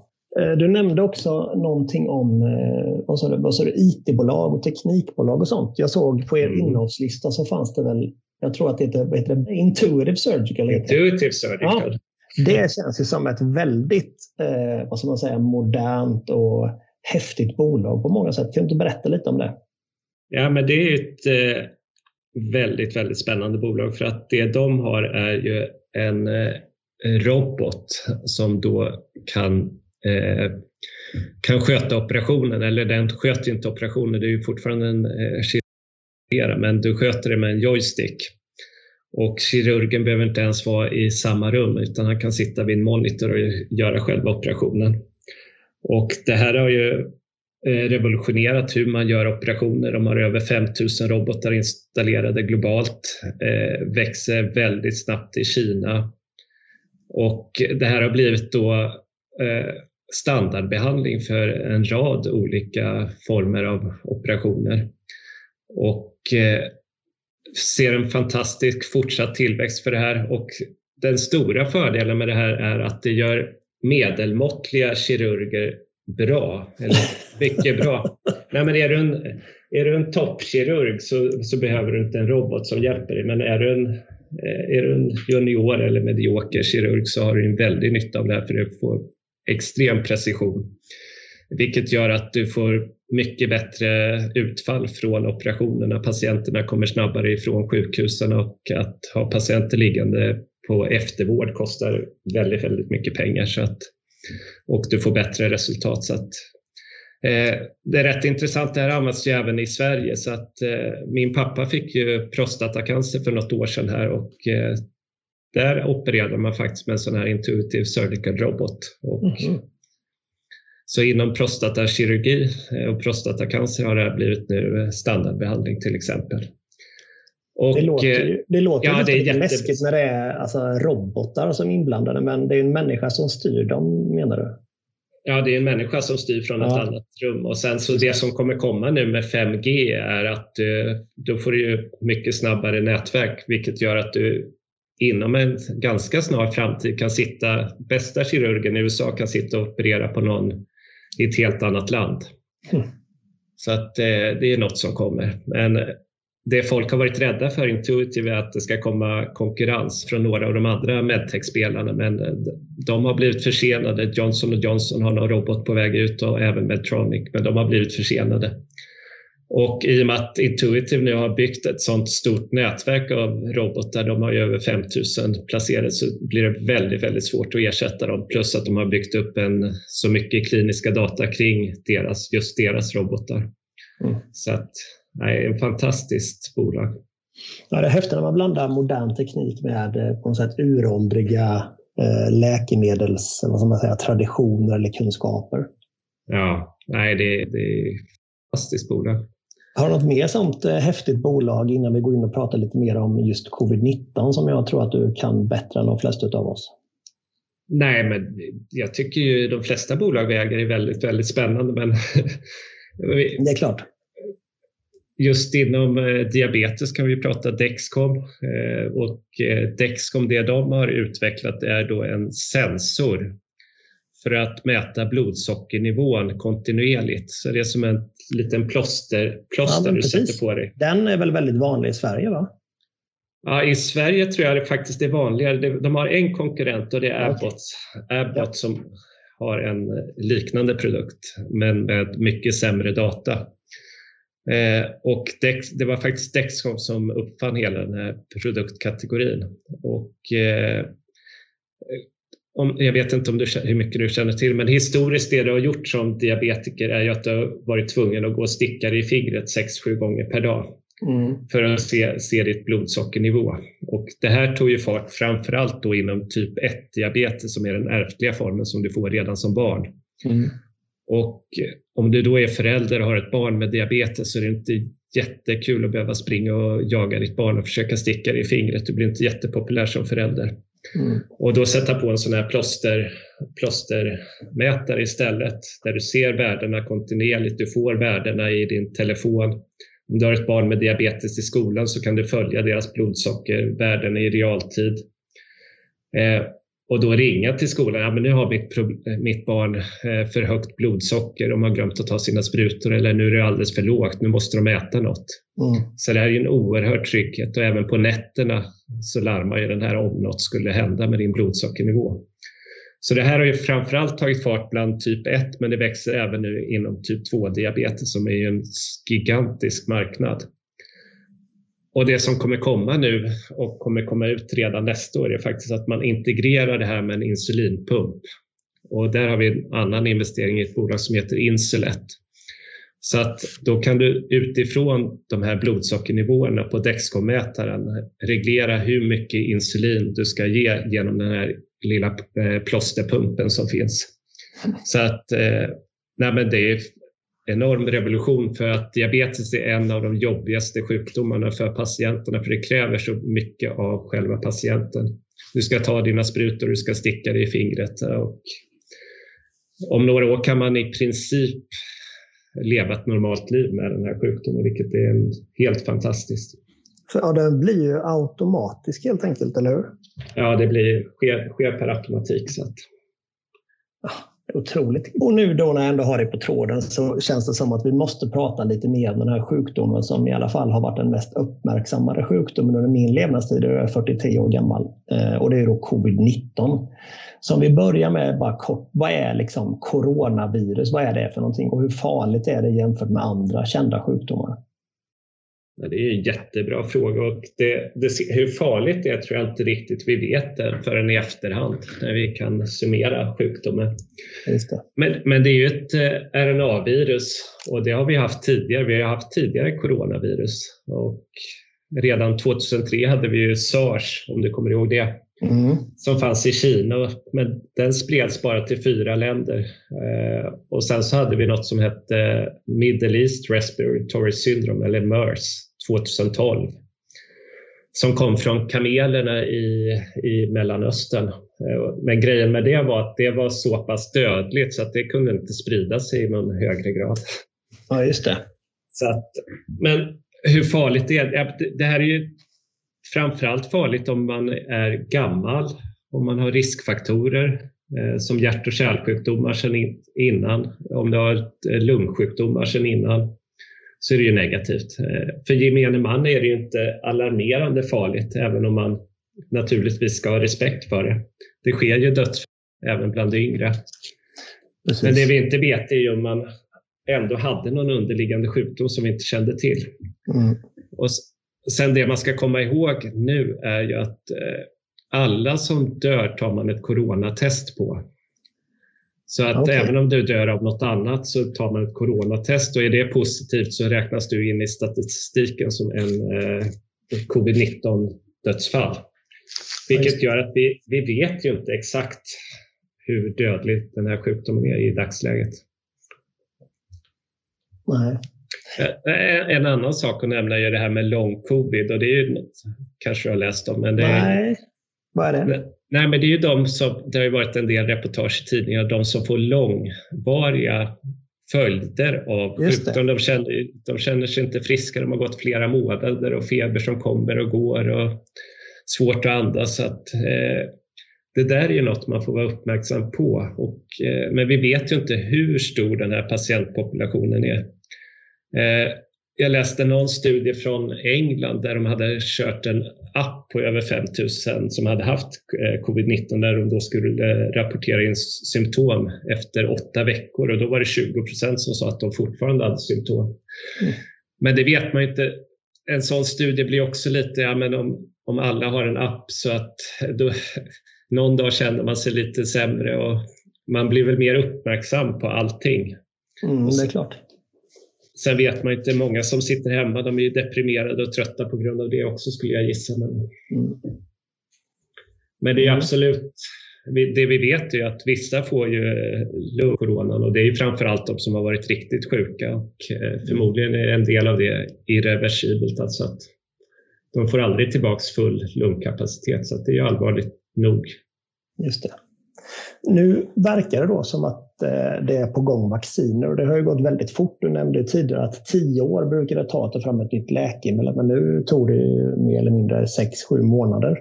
Eh, du nämnde också någonting om eh, vad sa du, vad sa du, IT-bolag och teknikbolag och sånt. Jag såg på er mm. innehavslista så fanns det väl, jag tror att det heter, heter Intuitive Surgical. Intuitive Surgical. Ja, det känns ju som ett väldigt eh, vad ska man säga, modernt och häftigt bolag på många sätt. Kan du inte berätta lite om det? Ja, men det är ett väldigt, väldigt spännande bolag för att det de har är ju en robot som då kan, eh, kan sköta operationen, eller den sköter inte operationen, det är ju fortfarande en eh, men du sköter det med en joystick. Och kirurgen behöver inte ens vara i samma rum utan han kan sitta vid en monitor och göra själva operationen. Och det här har ju eh, revolutionerat hur man gör operationer. De har över 5000 robotar installerade globalt, eh, växer väldigt snabbt i Kina och det här har blivit då eh, standardbehandling för en rad olika former av operationer. Och eh, ser en fantastisk fortsatt tillväxt för det här och den stora fördelen med det här är att det gör medelmåttliga kirurger bra, eller mycket bra. [laughs] Nej, men är du en, är du en toppkirurg så, så behöver du inte en robot som hjälper dig, men är du en Eh, är du en junior eller medioker kirurg så har du en väldig nytta av det här för du får extrem precision. Vilket gör att du får mycket bättre utfall från operationerna. Patienterna kommer snabbare ifrån sjukhusen och att ha patienter liggande på eftervård kostar väldigt, väldigt mycket pengar. Så att, och du får bättre resultat. Så att Eh, det är rätt intressant, det här används ju även i Sverige så att eh, min pappa fick ju prostatacancer för något år sedan här och eh, där opererade man faktiskt med en sån här intuitive surgical robot. Och, mm. Så inom prostatakirurgi och prostatacancer har det här blivit nu standardbehandling till exempel. Och, det låter ju, det låter ja, lite läskigt när det är alltså, robotar som är inblandade men det är en människa som styr dem menar du? Ja, det är en människa som styr från ja. ett annat rum. Och sen så det som kommer komma nu med 5G är att eh, då får du mycket snabbare nätverk, vilket gör att du inom en ganska snar framtid kan sitta, bästa kirurgen i USA kan sitta och operera på någon i ett helt annat land. Mm. Så att eh, det är något som kommer. Men det folk har varit rädda för Intuitive är att det ska komma konkurrens från några av de andra medtech-spelarna men eh, de har blivit försenade. Johnson Johnson har någon robot på väg ut och även Medtronic men de har blivit försenade. Och i och med att Intuitive nu har byggt ett sådant stort nätverk av robotar, de har ju över 5000 placerade, så blir det väldigt, väldigt svårt att ersätta dem. Plus att de har byggt upp en, så mycket kliniska data kring deras, just deras robotar. Mm. Så att nej, en fantastiskt bolag. Ja, det är häftigt när man blandar modern teknik med eh, på något sätt uråldriga eh, läkemedels, vad ska man säga, traditioner eller kunskaper. Ja, nej, det, det är ett fantastiskt bolag. Har du något mer sånt eh, häftigt bolag innan vi går in och pratar lite mer om just covid-19 som jag tror att du kan bättre än de flesta av oss? Nej, men jag tycker ju de flesta bolag vi äger är väldigt, väldigt spännande. Men [laughs] det är klart. Just inom eh, diabetes kan vi prata Dexcom eh, och Dexcom det de har utvecklat är då en sensor för att mäta blodsockernivån kontinuerligt. Så det är som en liten plåster, plåster ja, du sätter på dig. Den är väl väldigt vanlig i Sverige? va? Ja, I Sverige tror jag det faktiskt är vanligare. De har en konkurrent och det är Abbott, Abbott ja. som har en liknande produkt men med mycket sämre data. Eh, och Dex, det var faktiskt Dexcom som uppfann hela den här produktkategorin. Och, eh, om, jag vet inte om du, hur mycket du känner till, men historiskt det du har gjort som diabetiker är ju att du har varit tvungen att gå och sticka dig i fingret 6-7 gånger per dag mm. för att se, se ditt blodsockernivå. Och det här tog ju fart framförallt då inom typ 1-diabetes som är den ärftliga formen som du får redan som barn. Mm. Och om du då är förälder och har ett barn med diabetes så är det inte jättekul att behöva springa och jaga ditt barn och försöka sticka det i fingret. Du blir inte jättepopulär som förälder. Mm. Och då sätta på en sån här plåster, plåstermätare istället där du ser värdena kontinuerligt. Du får värdena i din telefon. Om du har ett barn med diabetes i skolan så kan du följa deras blodsockervärden i realtid. Eh, och då ringa till skolan. Ja, men nu har mitt, mitt barn eh, för högt blodsocker. De har glömt att ta sina sprutor eller nu är det alldeles för lågt. Nu måste de äta något. Mm. Så det här är en oerhörd trygghet och även på nätterna så larmar ju den här om något skulle hända med din blodsockernivå. Så det här har ju framförallt tagit fart bland typ 1 men det växer även nu inom typ 2 diabetes som är en gigantisk marknad och det som kommer komma nu och kommer komma ut redan nästa år är faktiskt att man integrerar det här med en insulinpump. Och där har vi en annan investering i ett bolag som heter Insulet. Så att då kan du utifrån de här blodsockernivåerna på Dexcom-mätaren reglera hur mycket insulin du ska ge genom den här lilla eh, plåsterpumpen som finns. Så att eh, nej men det är enorm revolution för att diabetes är en av de jobbigaste sjukdomarna för patienterna för det kräver så mycket av själva patienten. Du ska ta dina sprutor, du ska sticka det i fingret och om några år kan man i princip leva ett normalt liv med den här sjukdomen, vilket är helt fantastiskt. Ja, den blir ju automatisk helt enkelt, eller hur? Ja, det blir, sker, sker per automatik. Så att... Otroligt. Och nu då när jag ändå har det på tråden så känns det som att vi måste prata lite mer om den här sjukdomen som i alla fall har varit den mest uppmärksammade sjukdomen under min levnadstid. Jag är 43 år gammal eh, och det är då covid-19. Så om vi börjar med bara kort, vad är liksom coronavirus? Vad är det för någonting och hur farligt är det jämfört med andra kända sjukdomar? Det är en jättebra fråga och det, det, hur farligt det är tror jag inte riktigt vi vet förrän i efterhand när vi kan summera sjukdomen. Men, men det är ju ett eh, RNA-virus och det har vi haft tidigare. Vi har haft tidigare coronavirus och redan 2003 hade vi ju sars, om du kommer ihåg det, mm. som fanns i Kina. Men den spreds bara till fyra länder. Eh, och sen så hade vi något som hette Middle East Respiratory Syndrome, eller MERS, 2012 som kom från kamelerna i, i Mellanöstern. Eh, men grejen med det var att det var så pass dödligt så att det kunde inte sprida sig i någon högre grad. Ja, just det. Så att, men hur farligt det är? Det här är ju framförallt farligt om man är gammal, om man har riskfaktorer eh, som hjärt och kärlsjukdomar sedan innan, om du har lungsjukdomar sedan innan så är det ju negativt. Eh, för gemene man är det ju inte alarmerande farligt, även om man naturligtvis ska ha respekt för det. Det sker ju dödsfall även bland de yngre. Precis. Men det vi inte vet är ju om man ändå hade någon underliggande sjukdom som vi inte kände till. Mm. Och sen det man ska komma ihåg nu är ju att eh, alla som dör tar man ett coronatest på. Så att okay. även om du dör av något annat så tar man ett coronatest och är det positivt så räknas du in i statistiken som en eh, covid-19 dödsfall. Vilket gör att vi, vi vet ju inte exakt hur dödlig den här sjukdomen är i dagsläget. Nej. Eh, en annan sak att nämna är det här med lång covid och det är ju något kanske du har läst om. Men det Nej, är, vad är det? Nej, men det är ju de som, det har ju varit en del reportage i tidningar, de som får långvariga följder av sjukdom. De känner, de känner sig inte friska, de har gått flera månader och feber som kommer och går och svårt att andas. Så att, eh, det där är ju något man får vara uppmärksam på. Och, eh, men vi vet ju inte hur stor den här patientpopulationen är. Eh, jag läste någon studie från England där de hade kört en app på över 5000 som hade haft eh, covid-19 där de då skulle rapportera in symptom efter åtta veckor och då var det 20 procent som sa att de fortfarande hade symptom. Mm. Men det vet man inte. En sån studie blir också lite, ja men om, om alla har en app så att då, [laughs] någon dag känner man sig lite sämre och man blir väl mer uppmärksam på allting. Mm, det är klart. Sen vet man inte, många som sitter hemma de är deprimerade och trötta på grund av det också skulle jag gissa. Men, mm. men det är mm. absolut, det vi vet är att vissa får ju lungcoronan och det är ju framförallt de som har varit riktigt sjuka och eh, förmodligen är en del av det irreversibelt. Alltså att de får aldrig tillbaks full lungkapacitet så det är allvarligt nog. Just det. Nu verkar det då som att eh, det är på gång vacciner och det har ju gått väldigt fort. Du nämnde tidigare att tio år brukar det ta att ta fram ett nytt läkemedel, men nu tog det mer eller mindre sex, sju månader.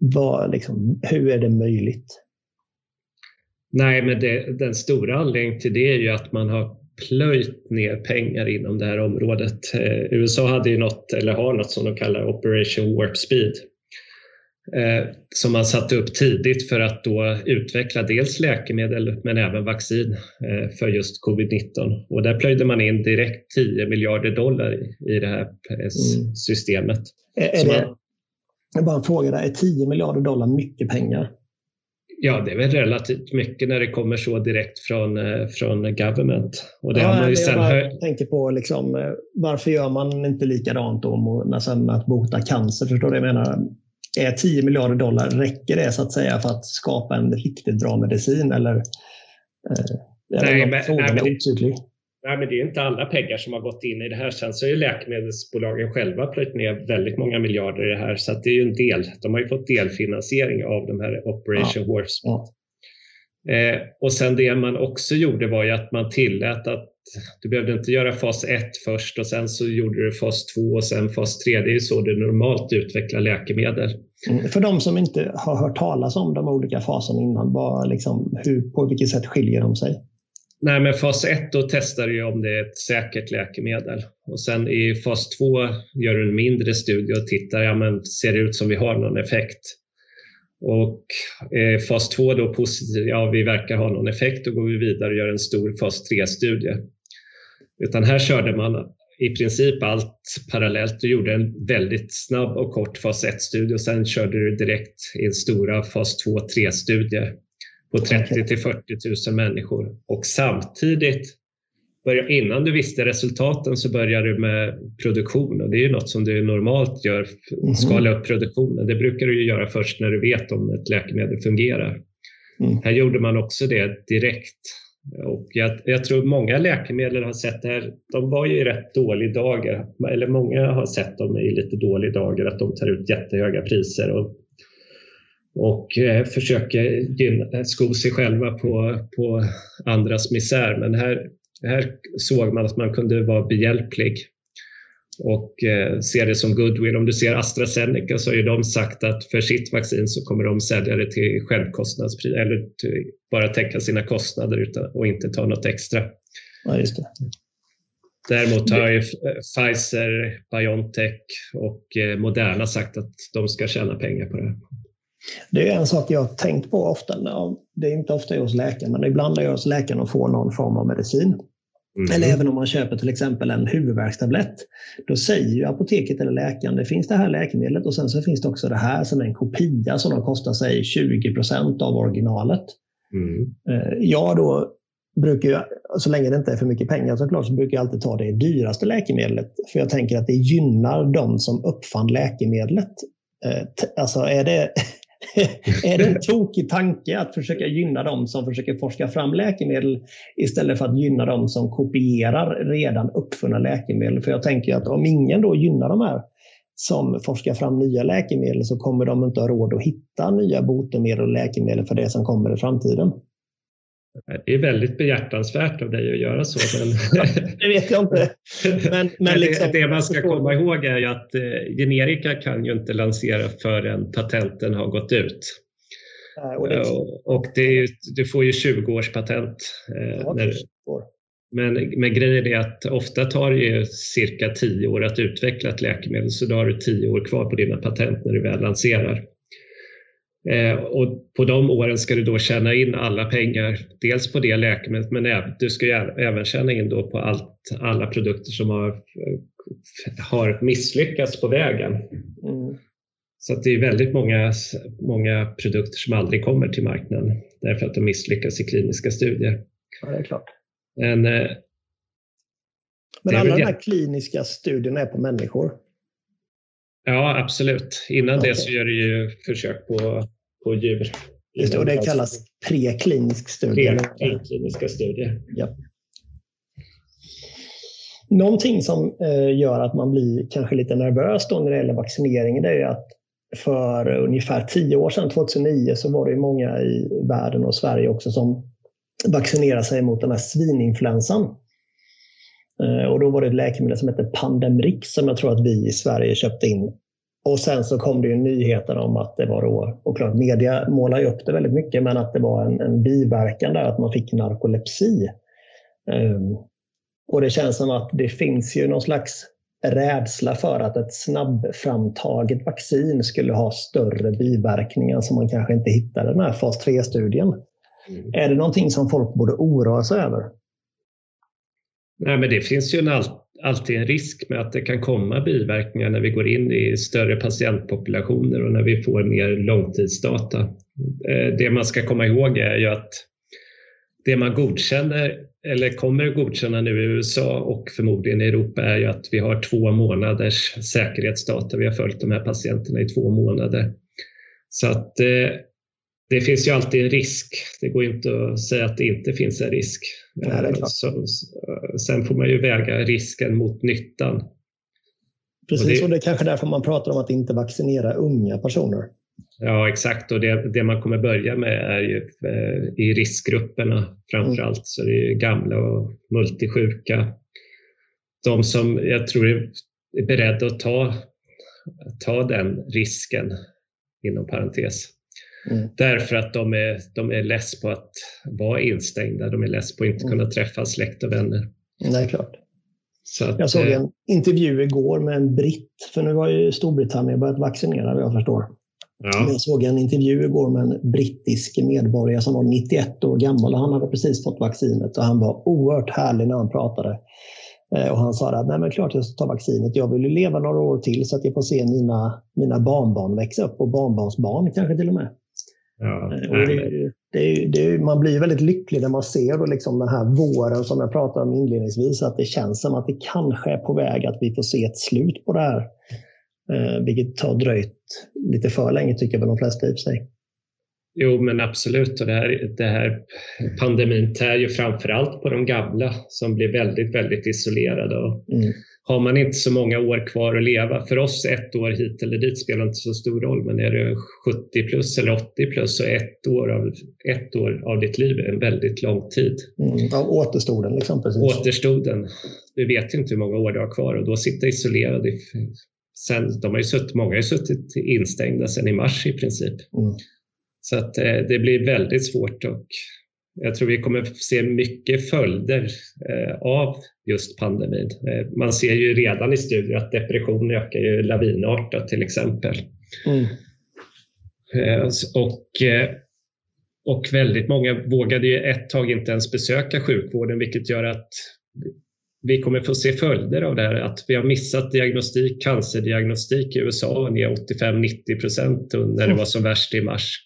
Vad, liksom, hur är det möjligt? Nej, men det, den stora anledningen till det är ju att man har plöjt ner pengar inom det här området. Eh, USA hade ju något, eller har något som de kallar Operation Warp Speed som man satte upp tidigt för att då utveckla dels läkemedel men även vaccin eh, för just covid-19. Och där plöjde man in direkt 10 miljarder dollar i, det här mm. systemet. Är, är det, man, bara en fråga där, är 10 miljarder dollar mycket pengar? Ja, det är väl relativt mycket när det kommer så direkt från, eh, från government. Och det ja, har man ju sen jag tänker på liksom, eh, varför gör man inte likadant då med att bota cancer? Förstår du jag menar? Är 10 miljarder dollar, räcker det så att säga för att skapa en riktigt bra medicin? Eller, eh, nej, men, nej, men, otydlig? Nej, men det är inte alla pengar som har gått in i det här. Sen så är läkemedelsbolagen själva plöjt ner väldigt många miljarder i det här, så det är ju en del. De har ju fått delfinansiering av de här Operation ja. Warp ja. Eh, och sen det man också gjorde var ju att man tillät att du behövde inte göra fas 1 först och sen så gjorde du fas 2 och sen fas 3. Det är så du normalt utvecklar läkemedel. Mm. För de som inte har hört talas om de olika faserna innan, bara liksom, hur, på vilket sätt skiljer de sig? Nej, men fas 1 då testar du om det är ett säkert läkemedel och sen i fas 2 gör du en mindre studie och tittar, ja men ser det ut som vi har någon effekt? Och eh, fas 2 då positivt, ja vi verkar ha någon effekt, då går vi vidare och gör en stor fas 3-studie. Utan här körde man i princip allt parallellt. Du gjorde en väldigt snabb och kort fas 1-studie och sen körde du direkt in stora fas 2-3-studier på 30 till 40 000 människor. Och samtidigt, innan du visste resultaten så började du med produktion och det är ju något som du normalt gör, mhm. skala upp produktionen. Det brukar du ju göra först när du vet om ett läkemedel fungerar. Mm. Här gjorde man också det direkt. Och jag, jag, tror många läkemedel har sett det här. De var ju i rätt dålig dager, eller många har sett dem i lite dålig dager, att de tar ut jättehöga priser. Och och eh, försöker gynna, sko sig själva på, på andras misär. Men här, här såg man att man kunde vara behjälplig och eh, ser det som goodwill. Om du ser AstraZeneca så har ju de sagt att för sitt vaccin så kommer de sälja det till självkostnadspris eller till, bara täcka sina kostnader utan, och inte ta något extra. Ja, just det. Däremot har ju Pfizer, Biontech och eh, Moderna sagt att de ska tjäna pengar på det. Det är en sak jag har tänkt på ofta. Det är inte ofta jag hos läkaren, men ibland är jag hos läkaren och får någon form av medicin. Mm. Eller även om man köper till exempel en huvudvärkstablett. Då säger ju apoteket eller läkaren, det finns det här läkemedlet och sen så finns det också det här som är en kopia som kostar sig 20 procent av originalet. Mm. Eh, jag då brukar jag, så länge det inte är för mycket pengar såklart, så brukar jag alltid ta det dyraste läkemedlet. För jag tänker att det gynnar de som uppfann läkemedlet. Eh, alltså är det, [laughs] är det en tokig tanke att försöka gynna dem som försöker forska fram läkemedel istället för att gynna dem som kopierar redan uppfunna läkemedel? För jag tänker att om ingen då gynnar de här som forskar fram nya läkemedel så kommer de inte ha råd att hitta nya botemedel och läkemedel för det som kommer i framtiden. Det är väldigt behjärtansvärt av dig att göra så. Men... [laughs] det vet jag inte. Men, [laughs] men liksom, det, det, man ska komma ihåg är ju att eh, generika kan ju inte lansera förrän patenten har gått ut. och, det är... och det är, du får ju 20 års patent. Eh, ja, när, men, men grejen är att ofta tar det ju cirka 10 år att utveckla ett läkemedel så då har du 10 år kvar på dina patent när du väl lanserar. Eh, och på de åren ska du då tjäna in alla pengar, dels på det läkemedlet men du ska även tjäna in då på allt, alla produkter som har, har misslyckats på vägen. Mm. Så det är väldigt många, många produkter som aldrig kommer till marknaden därför att de misslyckas i kliniska studier. Ja, det är klart. Men, eh, men alla de här kliniska studierna är på människor? Ja, absolut. Innan okay. det så gör du ju försök på på djur. Just det, och det kallas preklinisk studie. Prekliniska studier. Ja. Någonting som eh, gör att man blir kanske lite nervös då när det gäller vaccinering det är att för ungefär tio år sedan, 2009, så var det många i världen och Sverige också som vaccinerade sig mot den här svininfluensan. Eh, och då var det ett läkemedel som hette Pandemrix som jag tror att vi i Sverige köpte in och sen så kom det ju nyheter om att det var då, och klart media målar ju upp det väldigt mycket, men att det var en, en biverkan där, att man fick narkolepsi. Um, och det känns som att det finns ju någon slags rädsla för att ett snabbframtaget vaccin skulle ha större biverkningar som man kanske inte hittade i den här fas 3-studien. Mm. Är det någonting som folk borde oroa sig över? Nej, men det finns ju en alltid en risk med att det kan komma biverkningar när vi går in i större patientpopulationer och när vi får mer långtidsdata. Eh, det man ska komma ihåg är ju att det man godkänner eller kommer att godkänna nu i USA och förmodligen i Europa är ju att vi har två månaders säkerhetsdata. Vi har följt de här patienterna i två månader. Så att eh, det finns ju alltid en risk. Det går inte att säga att det inte finns en risk. Nej, så, sen får man ju väga risken mot nyttan. Precis, och det, och det är kanske därför man pratar om att inte vaccinera unga personer. Ja, exakt. Och det, det, man kommer börja med är ju eh, i riskgrupperna framför allt. Mm. Så det är gamla och multisjuka. De som jag tror är beredda att ta, ta den risken, inom parentes. Mm. Därför att de är, de är less på att vara instängda. De är less på att inte mm. kunna träffa släkt och vänner. Nej, klart. Att, jag såg eh, en intervju igår med en britt, för nu har ju Storbritannien börjat vaccinera vad jag förstår. Ja. Jag såg en intervju igår med en brittisk medborgare som var 91 år gammal och han hade precis fått vaccinet och han var oerhört härlig när han pratade. Eh, och han sa att Nej, men klart jag ska ta vaccinet. Jag vill ju leva några år till så att jag får se mina, mina barnbarn växa upp och barnbarnsbarn kanske till och med. Ja, eh, det, det, det, man blir väldigt lycklig när man ser liksom den här våren som jag pratade om inledningsvis. Att det känns som att det kanske är på väg att vi får se ett slut på det här. Eh, vilket har dröjt lite för länge tycker väl de flesta i och för sig. Jo, men absolut. Och det, här, det här pandemin tär ju framför allt på de gamla som blir väldigt, väldigt isolerade. Och mm. Har man inte så många år kvar att leva, för oss ett år hit eller dit spelar inte så stor roll, men är du 70 plus eller 80 plus så ett år av, ett år av ditt liv är en väldigt lång tid. Mm. Ja, återstoden liksom. Precis. Återstoden. Du vet inte hur många år du har kvar och då sitta isolerad i Sen, de har ju suttit, många har ju suttit instängda sedan i mars i princip. Mm. Så att eh, det blir väldigt svårt och jag tror vi kommer se mycket följder eh, av just pandemin. Eh, man ser ju redan i studier att depression ökar ju lavinartat till exempel. Mm. Eh, och, och väldigt många vågade ju ett tag inte ens besöka sjukvården vilket gör att vi kommer få se följder av det här. Att vi har missat diagnostik, cancerdiagnostik i USA ner 85-90 procent när det var som värst i mars.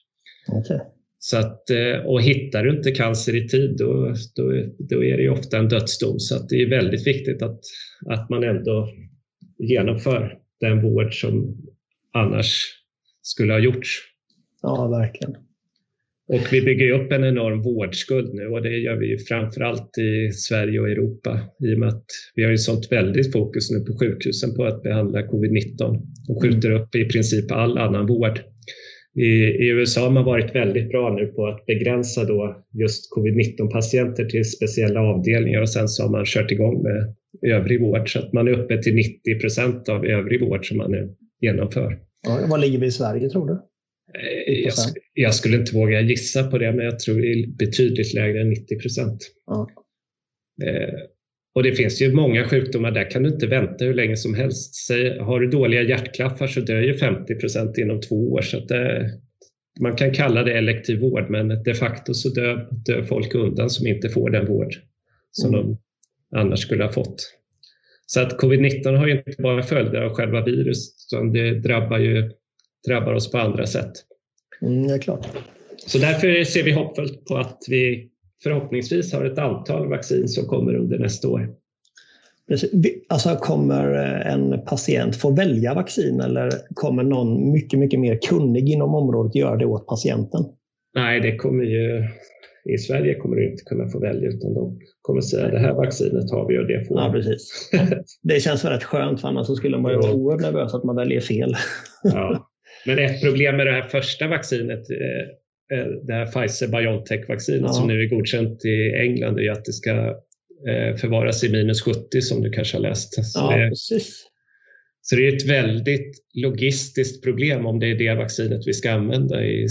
Okay. Så att, eh, och hittar du inte cancer i tid då, då, då är det ofta en dödsdom. Så det är väldigt viktigt att, att man ändå genomför den vård som annars skulle ha gjorts. Ja, verkligen. Och vi bygger upp en enorm vårdskuld nu och det gör vi framförallt i Sverige och Europa i och med att vi har ju sånt väldigt fokus nu på sjukhusen på att behandla covid-19 och skjuter mm. upp i princip all annan vård. I, I, USA har man varit väldigt bra nu på att begränsa då just covid-19 patienter till speciella avdelningar och sen så har man kört igång med övrig vård så att man är uppe till 90 procent av övrig vård som man nu genomför. Ja, vad ligger vi i Sverige tror du? Eh, jag, jag, skulle inte våga gissa på det, men jag tror det är betydligt lägre än 90 procent. Ja. Och det finns ju många sjukdomar, där kan du inte vänta hur länge som helst. Har du dåliga hjärtklaffar så dör ju 50 procent inom två år. Så det, man kan kalla det elektiv vård, men de facto så dör, dör folk undan som inte får den vård som mm. de annars skulle ha fått. Så att covid-19 har ju inte bara följder av själva viruset, utan det drabbar ju drabbar oss på andra sätt. Mm, det är klart. Så därför ser vi hoppfullt på att vi förhoppningsvis har ett antal vaccin som kommer under nästa år. Alltså kommer en patient få välja vaccin eller kommer någon mycket, mycket mer kunnig inom området göra det åt patienten? Nej, det kommer ju i Sverige kommer du inte kunna få välja utan de kommer säga det här vaccinet har vi och det får Ja, precis. [laughs] Det känns rätt skönt för annars skulle man ju vara oerhört nervös att man väljer fel. Ja. Men ett problem med det här första vaccinet, eh, eh, det här Pfizer-Biontech-vaccinet ja. som nu är godkänt i England, är att det ska eh, förvaras i minus 70 som du kanske har läst. Så ja, det, precis. Så det är ett väldigt logistiskt problem om det är det vaccinet vi ska använda i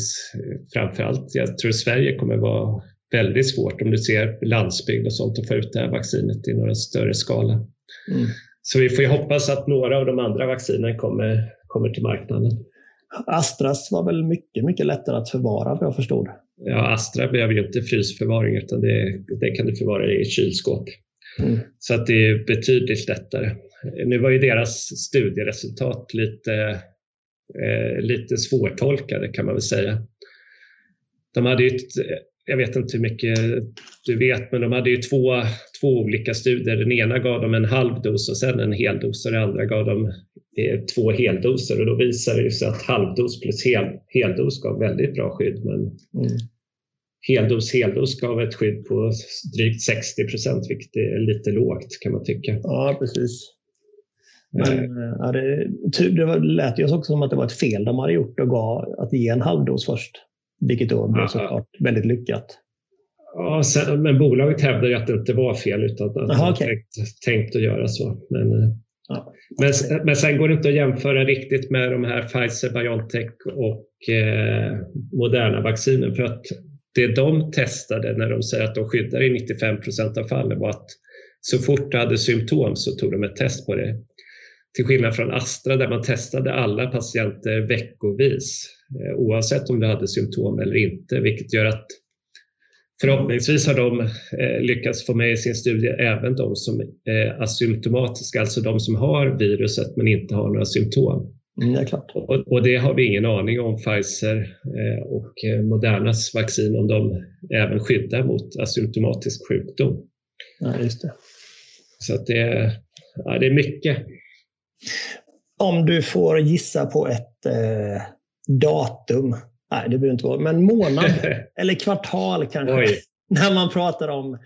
framförallt. Jag tror Sverige kommer vara väldigt svårt om du ser landsbygd och sånt att få ut det här vaccinet i några större skala. Mm. Så vi får ju hoppas att några av de andra vaccinen kommer, kommer till marknaden. Astras var väl mycket, mycket lättare att förvara vad jag förstod. Ja, Astra behöver ju inte frysförvaring utan det, det kan du förvara i kylskåp. Mm. Så att det är betydligt lättare. Nu var ju deras studieresultat lite, eh, lite svårtolkade kan man väl säga. De hade ju ett, jag vet inte hur mycket du vet, men de hade ju två, två olika studier. Den ena gav dem en halv dos och sen en heldos och den andra gav dem eh, två heldoser och då visade det sig att halvdos plus hel, heldos gav väldigt bra skydd. Men mm. heldos heldos gav ett skydd på drygt 60 procent, vilket är lite lågt kan man tycka. Ja, precis. Men eh. ja, det, det lät ju också som att det var ett fel de hade gjort och gav att ge en halvdos först. Vilket då blev såklart väldigt lyckat. Ja, sen, men bolaget hävdar ju att det inte var fel utan att de okay. tänkt, tänkt att göra så. Men, eh, ja. men, men sen går det inte att jämföra riktigt med de här Pfizer, Biontech och eh, Moderna vaccinen för att det de testade när de säger att de skyddar i 95 procent av fallen var att så fort du hade symptom så tog de ett test på det. Till skillnad från Astra där man testade alla patienter veckovis eh, oavsett om du hade symptom eller inte, vilket gör att förhoppningsvis har de eh, lyckats få med i sin studie även de som är asymptomatiska, alltså de som har viruset men inte har några symptom. Mm, det klart. Och, och, det har vi ingen aning om Pfizer eh, och Modernas vaccin, om de även skyddar mot asymptomatisk sjukdom. Ja, just det. Så att det, ja, det är mycket. Om du får gissa på ett eh, datum, nej det behöver inte vara, men månad [laughs] eller kvartal kanske. Oj. [laughs] När man pratar om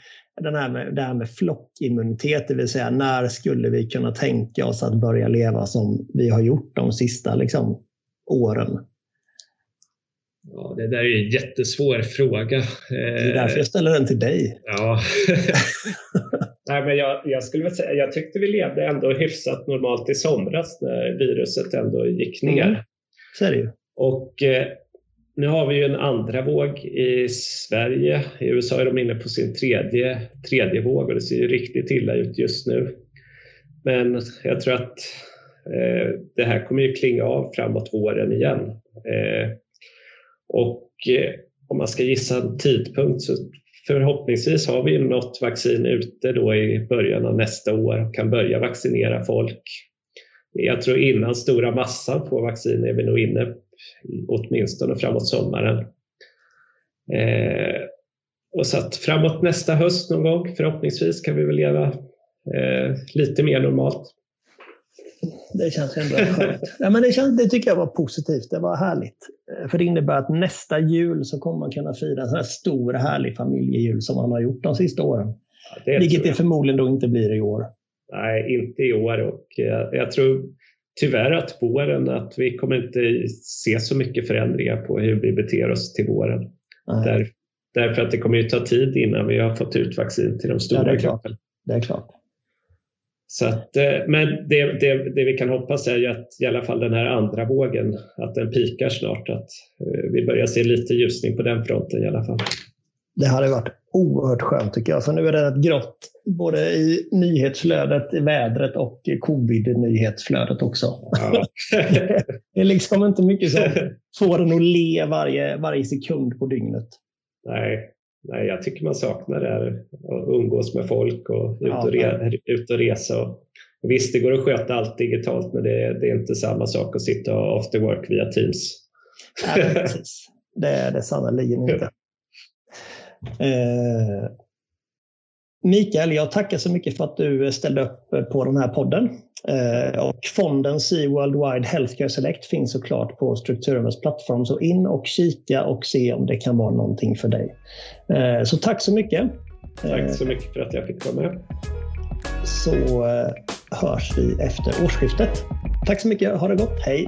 den här med, det här med flockimmunitet, det vill säga när skulle vi kunna tänka oss att börja leva som vi har gjort de sista liksom, åren? Ja, det där är en jättesvår fråga. Det är därför jag ställer den till dig. Ja. [laughs] Nej, men jag, jag, skulle säga, jag tyckte vi levde ändå hyfsat normalt i somras när viruset ändå gick ner. Mm. Så är det ju. Och eh, nu har vi ju en andra våg i Sverige. I USA är de inne på sin tredje, tredje våg och det ser ju riktigt illa ut just nu. Men jag tror att eh, det här kommer ju klinga av framåt våren igen. Eh, och eh, om man ska gissa en tidpunkt så förhoppningsvis har vi något vaccin ute då i början av nästa år och kan börja vaccinera folk. Jag tror innan stora massan på vaccin är vi nog inne åtminstone framåt sommaren. Eh, och så att framåt nästa höst någon gång förhoppningsvis kan vi väl leva eh, lite mer normalt. Det känns ändå skönt. [laughs] Ja, men det, känns, det tycker jag var positivt. Det var härligt. Eh, för det innebär att nästa jul så kommer man kunna fira en sån här stor härlig familjejul som man har gjort de sista åren. Ja, Vilket det förmodligen då inte blir i år. Nej, inte i år. Och jag, jag tror tyvärr att våren, att vi kommer inte se så mycket förändringar på hur vi beter oss till våren. Där, därför att det kommer ju ta tid innan vi har fått ut vaccin till de stora ja, det är klart. Det är klart. Så att, eh, men det, det, det, vi kan hoppas är ju att i alla fall den här andra vågen, att den pikar snart. Att eh, vi börjar se lite ljusning på den fronten i alla fall. Det hade varit oerhört skönt tycker jag. För nu är det rätt grått både i nyhetsflödet, i vädret och covid-nyhetsflödet också. Ja. [laughs] det är liksom inte mycket som får en att le varje, varje sekund på dygnet. Nej, nej, jag tycker man saknar det här att umgås med folk och ut och, re, ut och resa. Visst, det går att sköta allt digitalt, men det, det är inte samma sak att sitta och after work via Teams. Nej, precis. [laughs] Det är det sannerligen inte. Eh, Mikael, jag tackar så mycket för att du ställde upp på den här podden. Eh, och fonden Sea Worldwide Healthcare Select finns såklart på Strukturumets plattform. Så in och kika och se om det kan vara någonting för dig. Eh, så tack så mycket. Tack så mycket för att jag fick vara med. Så hörs vi efter årsskiftet. Tack så mycket. Ha det gott. Hej!